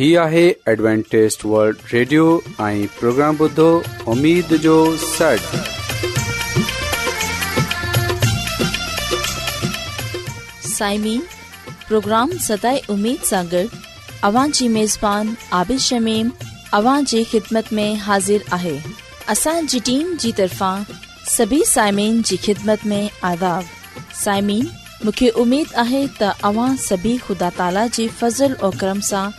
هي آهي ادوانٽيست world radio ۽ programme بدو اميد جو سڙ سائمين پروگرام ستاي اميد سانگر اوان جي ميزبان عابد شميم اوان جي خدمت ۾ حاضر آهي اسان جي ٽيم جي طرفان سڀي سائمين جي خدمت ۾ آداب سائمين مونکي اميد آهي ته اوان سڀي خدا تالا جي فضل ۽ کرم سان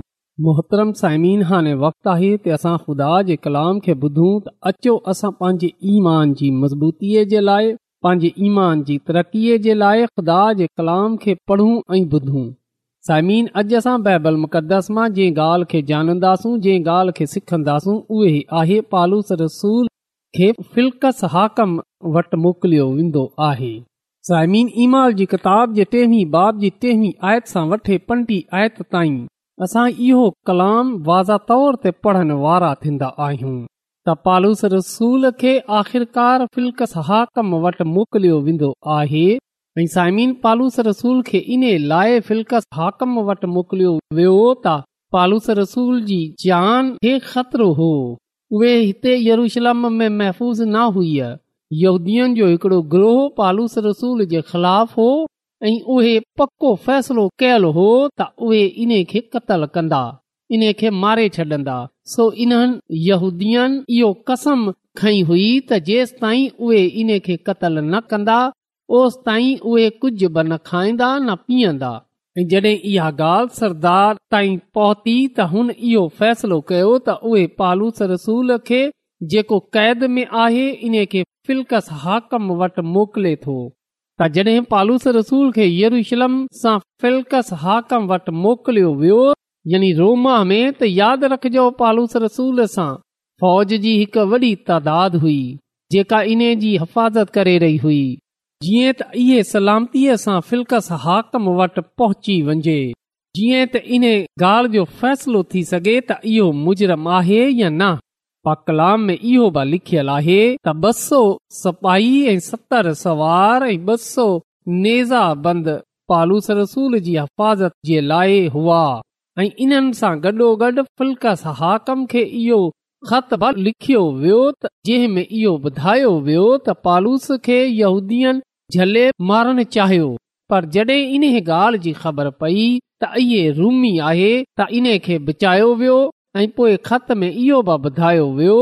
मोहतरम साइमीन हाणे वक़्तु आहे त असां ख़ुदा जे कलाम खे ॿुधूं त अचो असां पंहिंजे ईमान जी मज़बूतीअ जे लाइ पंहिंजे ईमान जी तरक़ीअ जे लाइ खु़दा जे कलाम खे पढ़ूं ऐं ॿुधूं साइमिन अॼु असां बाइबल मुक़दस मां जंहिं ॻाल्हि खे ॼाणंदासूं जंहिं ॻाल्हि खे सिखंदासूं उहे आहे पालूस रसूल खे फ़िलकस हाकम वटि मोकिलियो वेंदो आहे साइमीन ईमाल जी किताब जे टेवी बाब जी टेवीह आयत सां वठे पंटीह आयत ताईं असां इहो कलाम तौर ते पढ़ण वारा थींदा आहियूं त पालूस रसूल खे आख़िरकार फिल्कस हाकम वटि मोकिलियो वेंदो आहे इन लाइ फिल्कस हाकम वटि मोकिलियो वियो त पालूस रसूल जी जान खे ख़तरो हो उहे हिते यरूशलम में महफ़ूज़ न हुई यहूदीन जो हिकड़ो ग्रोह पालूस रसूल जे ख़िलाफ़ हो ऐं उहे पको फैसलो कयलु हो त उहे इन खे कंदा मारे छ्न्दा सो इन्हनि यहूदी कसम खई हुई त जेस ताईं उहे इन्हे न कंदा तस ताईं उहे कुझ बि न खाईंदा न पीअंदा जड॒हिं इहा ॻाल्हि सरदार ताईं पहुती त हुन इहो फ़ैसिलो कयो त उहे पालूस रसूल खे जेको कैद में आहे इन खे फिल्क हाकम वटि मोकिले थो त जॾहिं पालूस रसूल खे यरूशलम सां फिलकस हाकम वटि मोकिलियो वियो यानी रोमा में त यादि रखजो पालूस रसूल सां फ़ौज जी हिकु वॾी तादाद हुई जेका इन्हे जी हिफ़ाज़त करे रही हुई जीअं त इहे सलामतीअ सां फिल्क हाकम वटि पहुची वञे जीअं त इन्हे ॻाल्हि जो फ़ैसिलो थी सघे त इहो मुजरिम आहे या न पकलाम में इहो बि लिखियल आहे त सौ सपाही ऐं सतरि सवार ऐं पालूस जी हिफ़ाज़त जे लाइ हुआ ऐं इन्हनि सां गॾोगॾ फुल्क हाकम खे इहो ख़त लिखियो वियो त इहो ॿुधायो वियो त पालूस खे यूदीन झले मारण चाहियो पर जड॒हिं इन्हे गाल्हि जी ख़बर पई त इहे रूमी आहे त इन्हीअ खे बचायो वियो ऐं पोए खत में इहो बि ॿुधायो वियो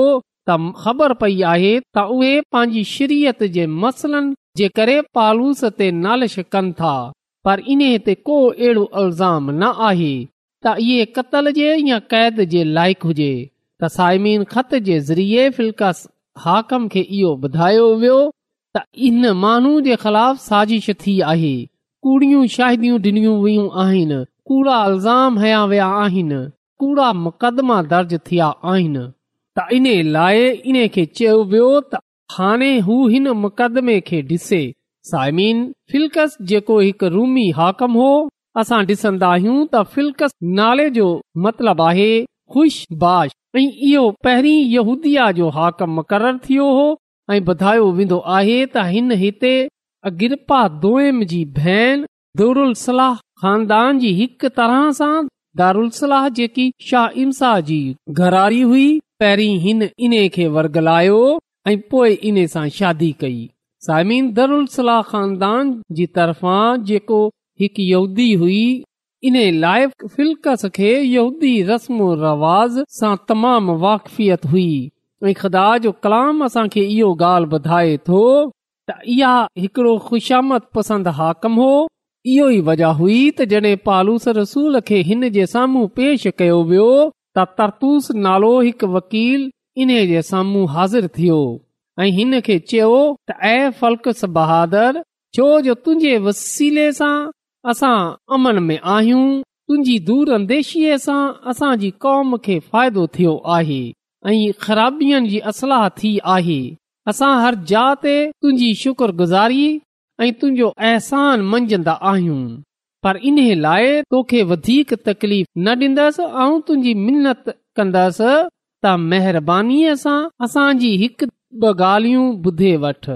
त ख़बर पई आहे त उहे पंहिंजी श्रत जे मसलनि जे करे पालूस ते नालिश कनि था पर इन ते को अहिड़ो इल्ज़ाम न आहे त इहे क़तल जे या कैद जे लाइक़ु हुजे त साइमीन ख़त जे ज़रिए फिल्का हाकम खे इहो ॿुधायो वियो त इन माण्हू जे ख़िलाफ़ साज़िश थी आहे कूड़ियूं शाहिदियूं ॾिनियूं वियूं आहिनि कूड़ा इल्ज़ाम हया विया आहिनि कूड़ा मुक़दमा दर्ज थिया आहिनि त इन लाइ इन खे चयो वियो त हाणे हू हिन मुक़दमे खे ॾिसे हाकम हो असां डि॒सन्दा आहियूं त फिल्क नाले जो मतिलब आहे ख़ुशबाश ऐं इहो पहिरीं जो हाकम मुक़रर थियो हो ऐं ॿुधायो वेंदो आहे त हिन हिते अगिरपा जी भेन दोराह ख़ानदान जी हिकु तरह सां दारूलसल जेकी शाह इन शाह जी घरारी हुई पहिरीं हिन इन खे वर्गलायो ऐं पोए इन सां शादी कई दरुलसलाह खानदान जी तरफ़ा जेको हिकु यहूदी हुई इन लाइ रस्म रवाज़ सां तमाम वाकफियत हुई ऐं ख़्दा जो कलाम असांखे इहो ॻाल्हि ॿुधाए थो त इहा हिकड़ो खुशामद पसंद हाकम हो इहो ई वजह हुई त जॾहिं पालूस रसूल खे हिन जे साम्हूं पेश कयो वियो त तरतूस नालो हिकु वकील इन जे साम्हूं हाज़िर थियो ऐं हिन खे चयो त ऐ फलकस बहादुरु छो जो तुंहिंजे वसीले सां असां अमन में आहियूं तुंहिंजी दूर अंदेशीअ सां असांजी कौम खे फ़ाइदो थियो आहे ऐं ख़राबनि जी असला थी आहे असां हर जुंहिंजी शुक्रगुज़ारी ऐं तुंहिंजो अहसान मंझंदा आहियूं पर इन लाइ तोखे वधीक तकलीफ़ न ॾींदसि ऐं तुंहिंजी मिनत कंदसि त महिरबानी सां असांजी हिकु ॿ ॻाल्हियूं ॿुधे वठ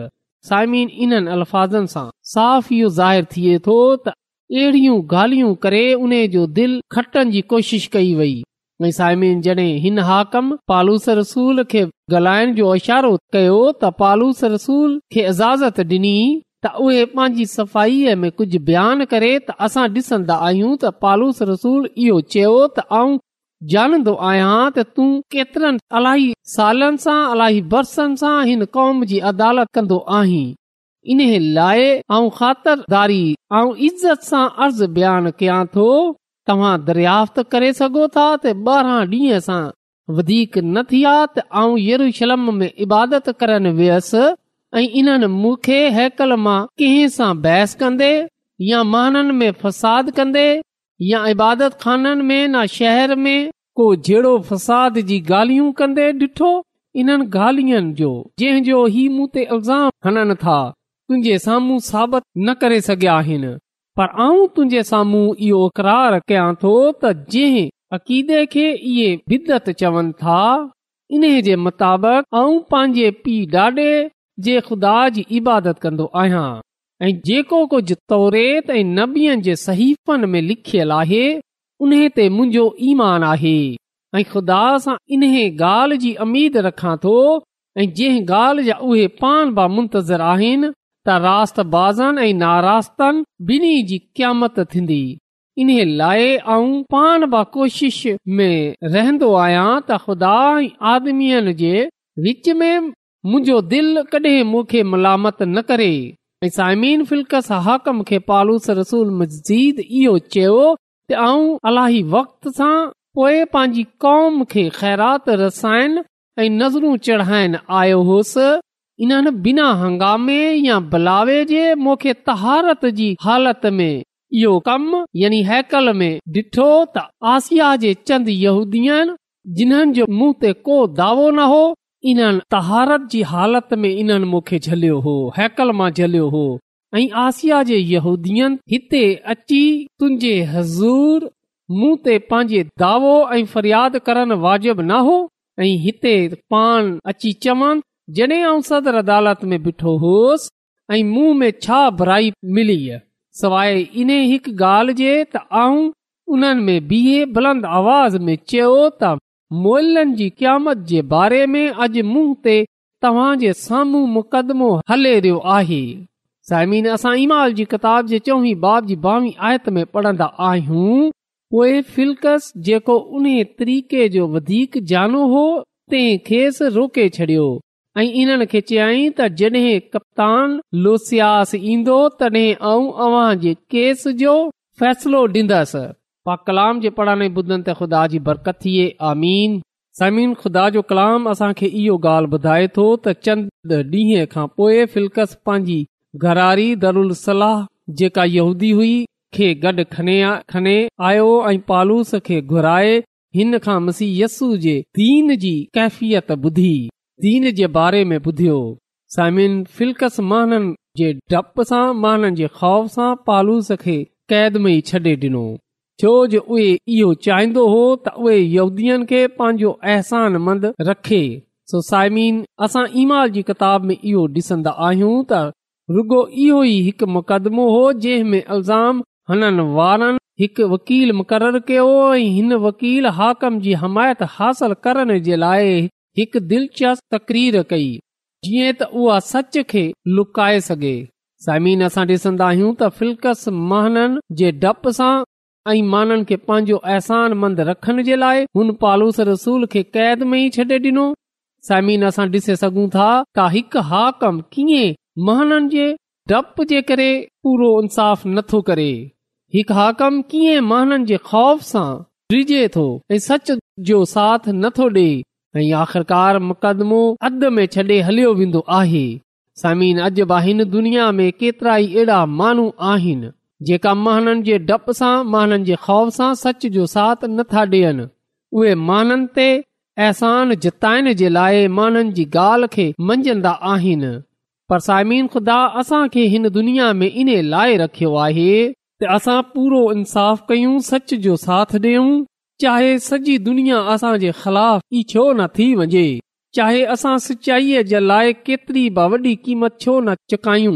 सायमिन इन्हनि अलफाज़नि सां साफ़ इहो ज़ाहिरु थिए थो त अहिड़ियूं गाल्हियूं करे उन जो दिलि खटण जी कोशिश कई वई ऐं साइमिन जॾहिं हिन हाकम पालूस रसूल खे ॻाल्हाइण जो इशारो कयो त पालूस रसूल खे इजाज़त त उहे पंहिंजी सफ़ाई में कुझ बयानु करे त असां डि॒सन्दा आहियूं त पालूस रसूल इहो चयो त आऊं जाणंदो आहियां त तूं केतरन अलाई सालनि सां अलाई बरसनि सां हिन कौम जी अदालत कंदो आहीं इन लाइ आऊं ख़ातिरदारी ऐं इज़त सां अर्ज़ बयान कयां थो तव्हां दरियाफ़्त करे सघो था त ॿारहं ॾींहं सां वधीक न थी त आऊं में इबादत करण ऐं इन्हनि मूंखे हैकल मां कंहिं सां बहस कंदे या महाननि में फसाद कंदे या इबादत खाननि में न शहर में को जहिड़ो फसाद जी ॻाल्हियूं कन्दे डि॒ठो इन्हनि गाल्हिनि जो जंहिंजो ही मूं ते इल्ज़ाम हणनि था तुंहिंजे साम्हूं साबित न करे सघियां आहिनि पर आऊं तुंहिंजे साम्हूं इहो करियां थो त जंहिं अक़ीदे खे इहे बिदत चवनि था इन जे मुताबिक़ आऊं पंहिंजे पीउ ॾाॾे जे ख़ुदा जी इबादत कंदो आहियां ऐं जेको कुझु तोरे लिखियल आहे उन ते मुंहिंजो ईमान आहे ऐं ख़ुदा सां इन्हे गाल जी अमीद रखां थो ऐं जंहिं ॻाल्हि जा उहे पान बा मुंतज़र आहिनि त रास्तन ऐं नारास्तनि ॿिन्हिनि जी क़्यामत थींदी इन लाइ ऐं पाण कोशिश में रहंदो आहियां त ख़ुदा ऐं आदमीअ जे विच में मुंहिंजो दिलि कडहिंखे मलामत न करे ऐं साइमीन हाकम खे पालूस रसूल मज़ीद इहो चयो त आऊं अलाही वक़्त सां पोइ पंहिंजी कौम खे ख़ैरात रसाइनि ऐं नज़रूं चढ़ाइण आयो होसि इन्हनि बिना हंगामे या बलावे जे मोखे तहारत जी हालत में इहो कम यानी हैकल में डि॒ठो त आसिया जे चंद यूदी जिन्हनि जो मूं ते को दावो न हो इन तहारत जी हालत में इन्हनि मूंखे झलियो हो हैकल मां झलियो हो ऐं आसिया जेहूदीअ हिते अची तुंहिंजे हज़ूर मूं ते पंहिंजे दावो ऐं फरियाद करण वाजिबु न हो ऐं हिते पाण अची चवनि जॾहिं आऊं सदर अदालत में बीठो होसि ऐं मूं में छा भराई मिली सवाइ इन हिकु ॻाल्हि जे त आऊं उन्हनि में बीहे बुलंद आवाज़ में चयो त मोइलनि जी क़यामत जे बारे में अॼु मूं ते तव्हां जे साम्हूं मुक़दमो हले रहियो आहे साइमिन असां इमाल जी किताब जी चवी बाब जी ॿावीह आयत में पढ़ंदा आहियूं पोइ फिल्कस जेको उन तरीक़े जो वधीक जानो हो तंहिं खेसि रोके छॾियो ऐं इन्हनि खे चयई त जॾहिं कप्तान लोसियास ईंदो तॾहिं जो फ़ैसिलो डींदसि पा कलाम जे पढ़ाणे ॿुधनि त ख़ुदा जी बरकत थिए आमीन समीन ख़ुदा जो कलाम असांखे इहो ॻाल्हि ॿुधाए थो त चंद ॾींहं खां पोइ फिल्कस पंहिंजी घरारी दरुल सलाह जेका हुई खे गॾु खने खने आयो ऐं पालूस खे घुराए हिन खां मसी यस्सू जे दीन जी कैफ़ियत ॿुधी दीन जे बारे में ॿुधियो समिन फिलकस महान जे डप सां माननि जे ख़ौफ़ सां पालूस खे क़ैद में ई छॾे ॾिनो छो जो उहे इहो चाहींदो हो त उहे पंहिंजो अहसान मंद रखे साइमीन असां ईमाल जी किताब में इहो ॾिसंदा आहियूं त रुगो इहो ई हिकु मुकदमो हो जंहिं में अल्ज़ाम वकील मुक़रर कयो ऐं हिन वकील हाकम जी हमायत हासिल करण जे लाइ हिकु दिलचस्प तकरीर कई जीअं त उहा सच खे लुकाए सघे साइमिन असां ॾिसंदा आहियूं त फिल्कस महननि जे डप सां ऐं माननि खे पंहिंजो अहसान मंद रखण जे लाइ हुन पालूस रसूल खे क़ैद में ई छॾे ॾिनो समीन असां ॾिसे सघूं था त हिकु हाकम कीअं महननि जे डप जे करे पूरो इंसाफ़ नथो करे हिकु हाकम कीअं महाननि जे ख़ौफ़ सां डिजे थो ऐं सच जो साथ नथो ॾे ऐं आख़िरकार मुक़दमो अध में छॾे हलियो वेंदो आहे समीन अॼु बि हिन दुनिया में केतिरा ई अहिड़ा माण्हू आहिनि जेका माननि जे डप सां महाननि जे ख़ौफ़ सां सच जो साथ नथा ॾियनि उहे महाननि ते अहसान जताइण जे लाइ माननि जी ॻाल्हि खे मंझंदा आहिनि पर साइमिन ख़ुदा असांखे हिन दुनिया में इन लाइ रखियो आहे त असां पूरो इंसाफ़ कयूं सच जो साथ ॾियूं चाहे सॼी दुनिया असांजे ख़िलाफ़ छो न थी वञे चाहे असां सचाईअ जे लाइ केतिरी वॾी क़ीमत छो न चुकायूं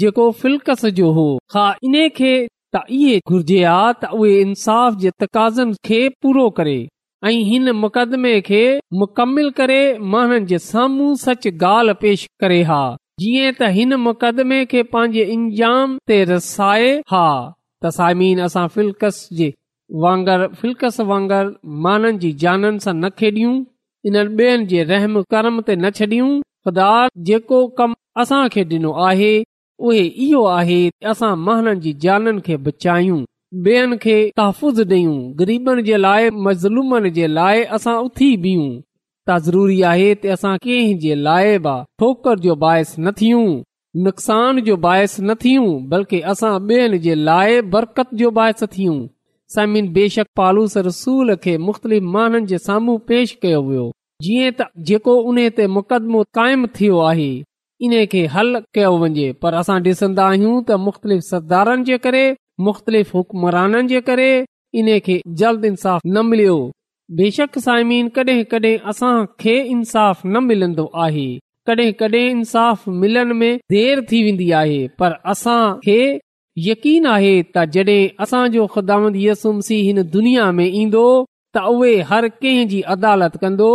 जेको फिल्कस जो हो हा इन खे इहे घुर्जे हा त उहे इंसाफ़ जे तकाज़न खे पूरो करे ऐं हिन मुक़दमे खे मुकमिल करे माननि जे साम्हूं सच गाल पेश करे हा जीअं त हिन मुकदमे खे पंहिंजे इंजाम ते रसाए हा त साइमीन असां फिल्कस जे वांगर फिल्कस वांगर माननि जी जाननि सां न खेॾियूं इन ॿियनि जे रहम करम ते न छॾियूं ख़ुदा जेको कम असां खे डि॒नो आहे आहे असां महननि जी जाननि खे बचायूं ॿियनि खे तहफ़ुज़ ॾेयूं ग़रीबनि जे लाइ मज़लूमनि जे लाइ असां उथी बीहूं त ज़रूरी आहे त असां कंहिं जे लाइ बि ठोकर जो बाहिस न थियूं नुक़सान जो बाहिस न थियूं बल्कि असां ॿियनि जे लाइ बरकत जो बाहिस थियूं समिन बेशक पालूस रसूल खे मुख़्तलिफ़ माननि जे साम्हूं पेश कयो वियो जीअं त जेको उन ते मुक़दमो क़ाइमु थियो आहे इन खे हल कयो वञे पर असां ॾिसन्दा आहियूं त मुख़्तलिफ़ सतदारनि जे करे मुख़्तलिफ़ हुकमराननि जे करे इन खे जल्द इंसाफ़ न मिलियो बेशक साइमीन कडहिं कडहिं असां खे इंसाफ़ न मिलंदो आहे कडहिं कडहिं इंसाफ़ मिलण में देर थी वेंदी आहे पर असां खे यकीन आहे त जड॒ असांजो ख़ुदा यसुमसी हिन दुनिया में ईंदो त उहे हर कंहिं जी अदालत कंदो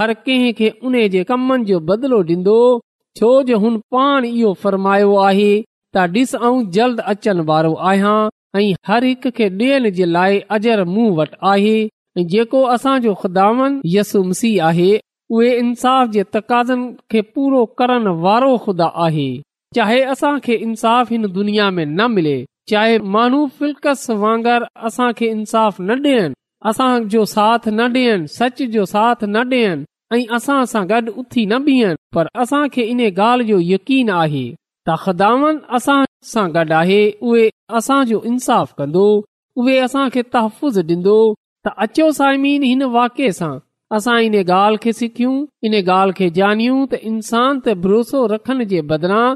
हर कंहिं खे उन्हे जे कमनि जो बदिलो ॾींदो छो जो हुन पाण इहो फरमायो आहे त ॾिस ऐं जल्द अचनि वारो आहियां ऐं हर हिक खे ॾियण जे लाइ अजर मूं वटि आहे जेको असांजो ख़ुदा आहे उहे इंसाफ़ जे तक़ाज़नि खे पूरो करण वारो ख़ुदा आहे चाहे असां खे इंसाफ़ हिन दुनिया में न मिले चाहे माण्हू फिल्क वांगर असां खे इंसाफ़ न ॾियनि असांजो साथ न ॾियनि सच जो साथ न ॾियनि ऐं असां सां गॾु उथी न बीहनि पर असांखे इन ॻाल्हि जो यकीन आहे त ख़दावन असां सां गॾु आहे उहे असांजो इंसाफ़ कंदो उहे असांखे तहफ़ुज़ ॾींदो त अचो साइमीन हिन वाके सां असां इन ॻाल्हि खे सिखियूं इन ॻाल्हि खे जनियूं त इंसान ते भरोसो रखनि जे बदिरां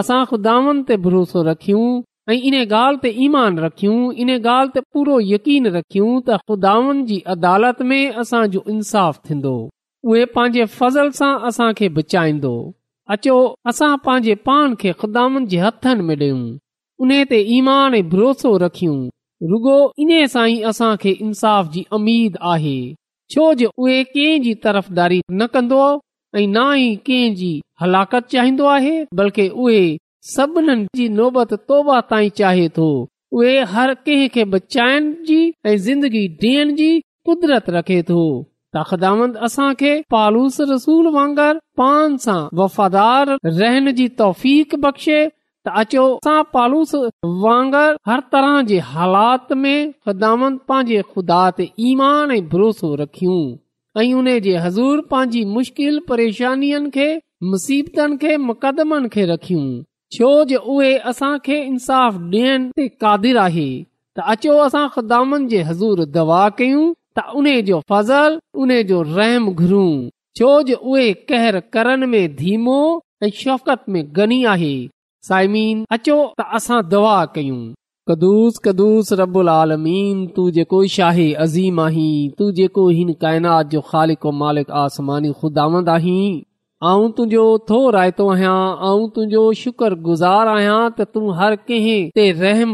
असां खुदावन ते भरोसो रखियूं ऐं इन ॻाल्हि ते ईमान रखियूं इन ॻाल्हि ते पूरो यकीन रखियूं त खुदावन जी अदालत में असांजो इंसाफ़ थींदो उहे पंहिंजे फज़ल सां असांखे बचाईंदो अचो असां पंहिंजे पाण खे उन ते ईमान ऐं भरोसो रखियूं रुगो इन सां इंसाफ़ जी अमीद आहे छो जो उहे कंहिंजी तरफ़दारी न कंदो ऐं ना ई कंहिं जी चाहींदो आहे बल्कि उहे सभिनीनि जी नोबत तौबा ताईं चाहे थो उहे हर कंहिं बचाइण जी ऐं ज़िंदगी डि॒यण जी कुदरत रखे थो त ख़दामंद असां खे पालूस रसूल वांगर पान सां वफ़ादार रहन जी तौफ़ बख़्शे त अचो असां पालूस वांगर हर तरह जे हालात में ख़दामंद पंहिंजे ख़ुदा ते भरोसो रखियूं ऐं उन जे हज़ूर पंहिंजी मुश्किल परेशानियुनि खे मुसीबतनि खे मुकदमनि खे रखियूं छो जो उहे असां खे इंसाफ़ डि॒यण ते कादिर आहे त अचो असां ख़दामंदे हज़ूर दवा कयूं तहम घुरू छोम ऐं शौक़त में अज़ीम आहीं तू जेको हिन काइनात जो ख़ालिक मालिक आसमानी खुदा तुंहिंजो थोरतो आहियां तुंहिंजो शुक्रगुज़ार आहियां त तूं हर कंहिं रहम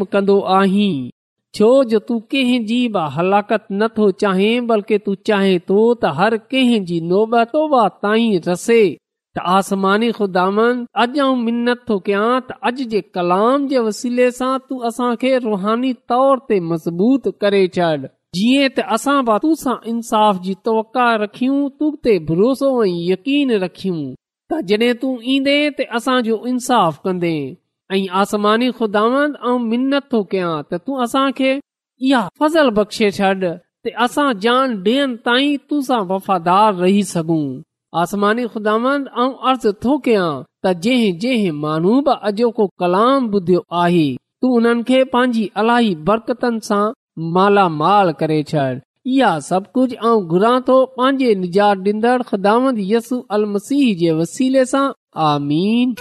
छो जो तू कहिं जी बि हलाकत नथो चाहे बल्कि तूं चाहे थो त हर कंहिंजी रसे त आसमानी ख़ुदा अॼु आऊं मिनत थो कयां त अॼु जे कलाम जे वसीले सां तू असांखे रुहानी तौर ते मज़बूत करे छॾ जीअं त असां सां इंसाफ़ जी तवक रखियूं तू ते भरोसो ऐं यकीन रखियूं त जड॒ तूं ईंदे त असांजो इंसाफ़ कंदे ऐं आसमानी ख़ुदांदा वफ़ादार रही सघूं आसमानींद कलाम ॿुधियो आहे तू उन्हनि खे पंहिंजी अलाई बरकत सां मालामाल करे छॾ इहा सभु कुझु ऐं घुरा थो पंहिंजे निजात मसीह जे वसीले सां आमीन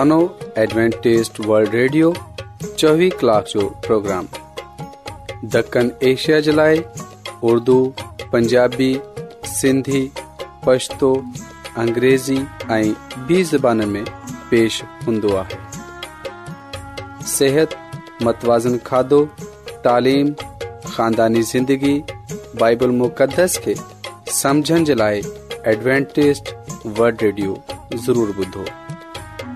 एडवेंटेज़ वल्ड रेडियो चोवीह कलाक کلاک جو پروگرام دکن ایشیا جلائے اردو پنجابی سندھی پشتو अंग्रेज़ी ऐं बि میں پیش पेश हूंदो متوازن सिहत मतवाज़न خاندانی زندگی ख़ानदानी ज़िंदगी बाइबल मुक़दस खे समझण जे लाइ एडवेंटेज़ वल्ड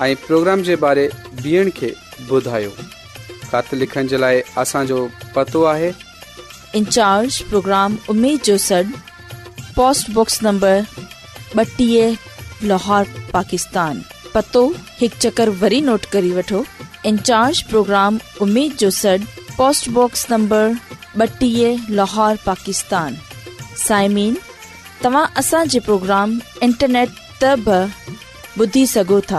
पाकिस्तानो हिकु चकर जो लोहार पाकिस्तान तव्हांजे प्रोग्राम इंटरनेट ॿुधी सघो था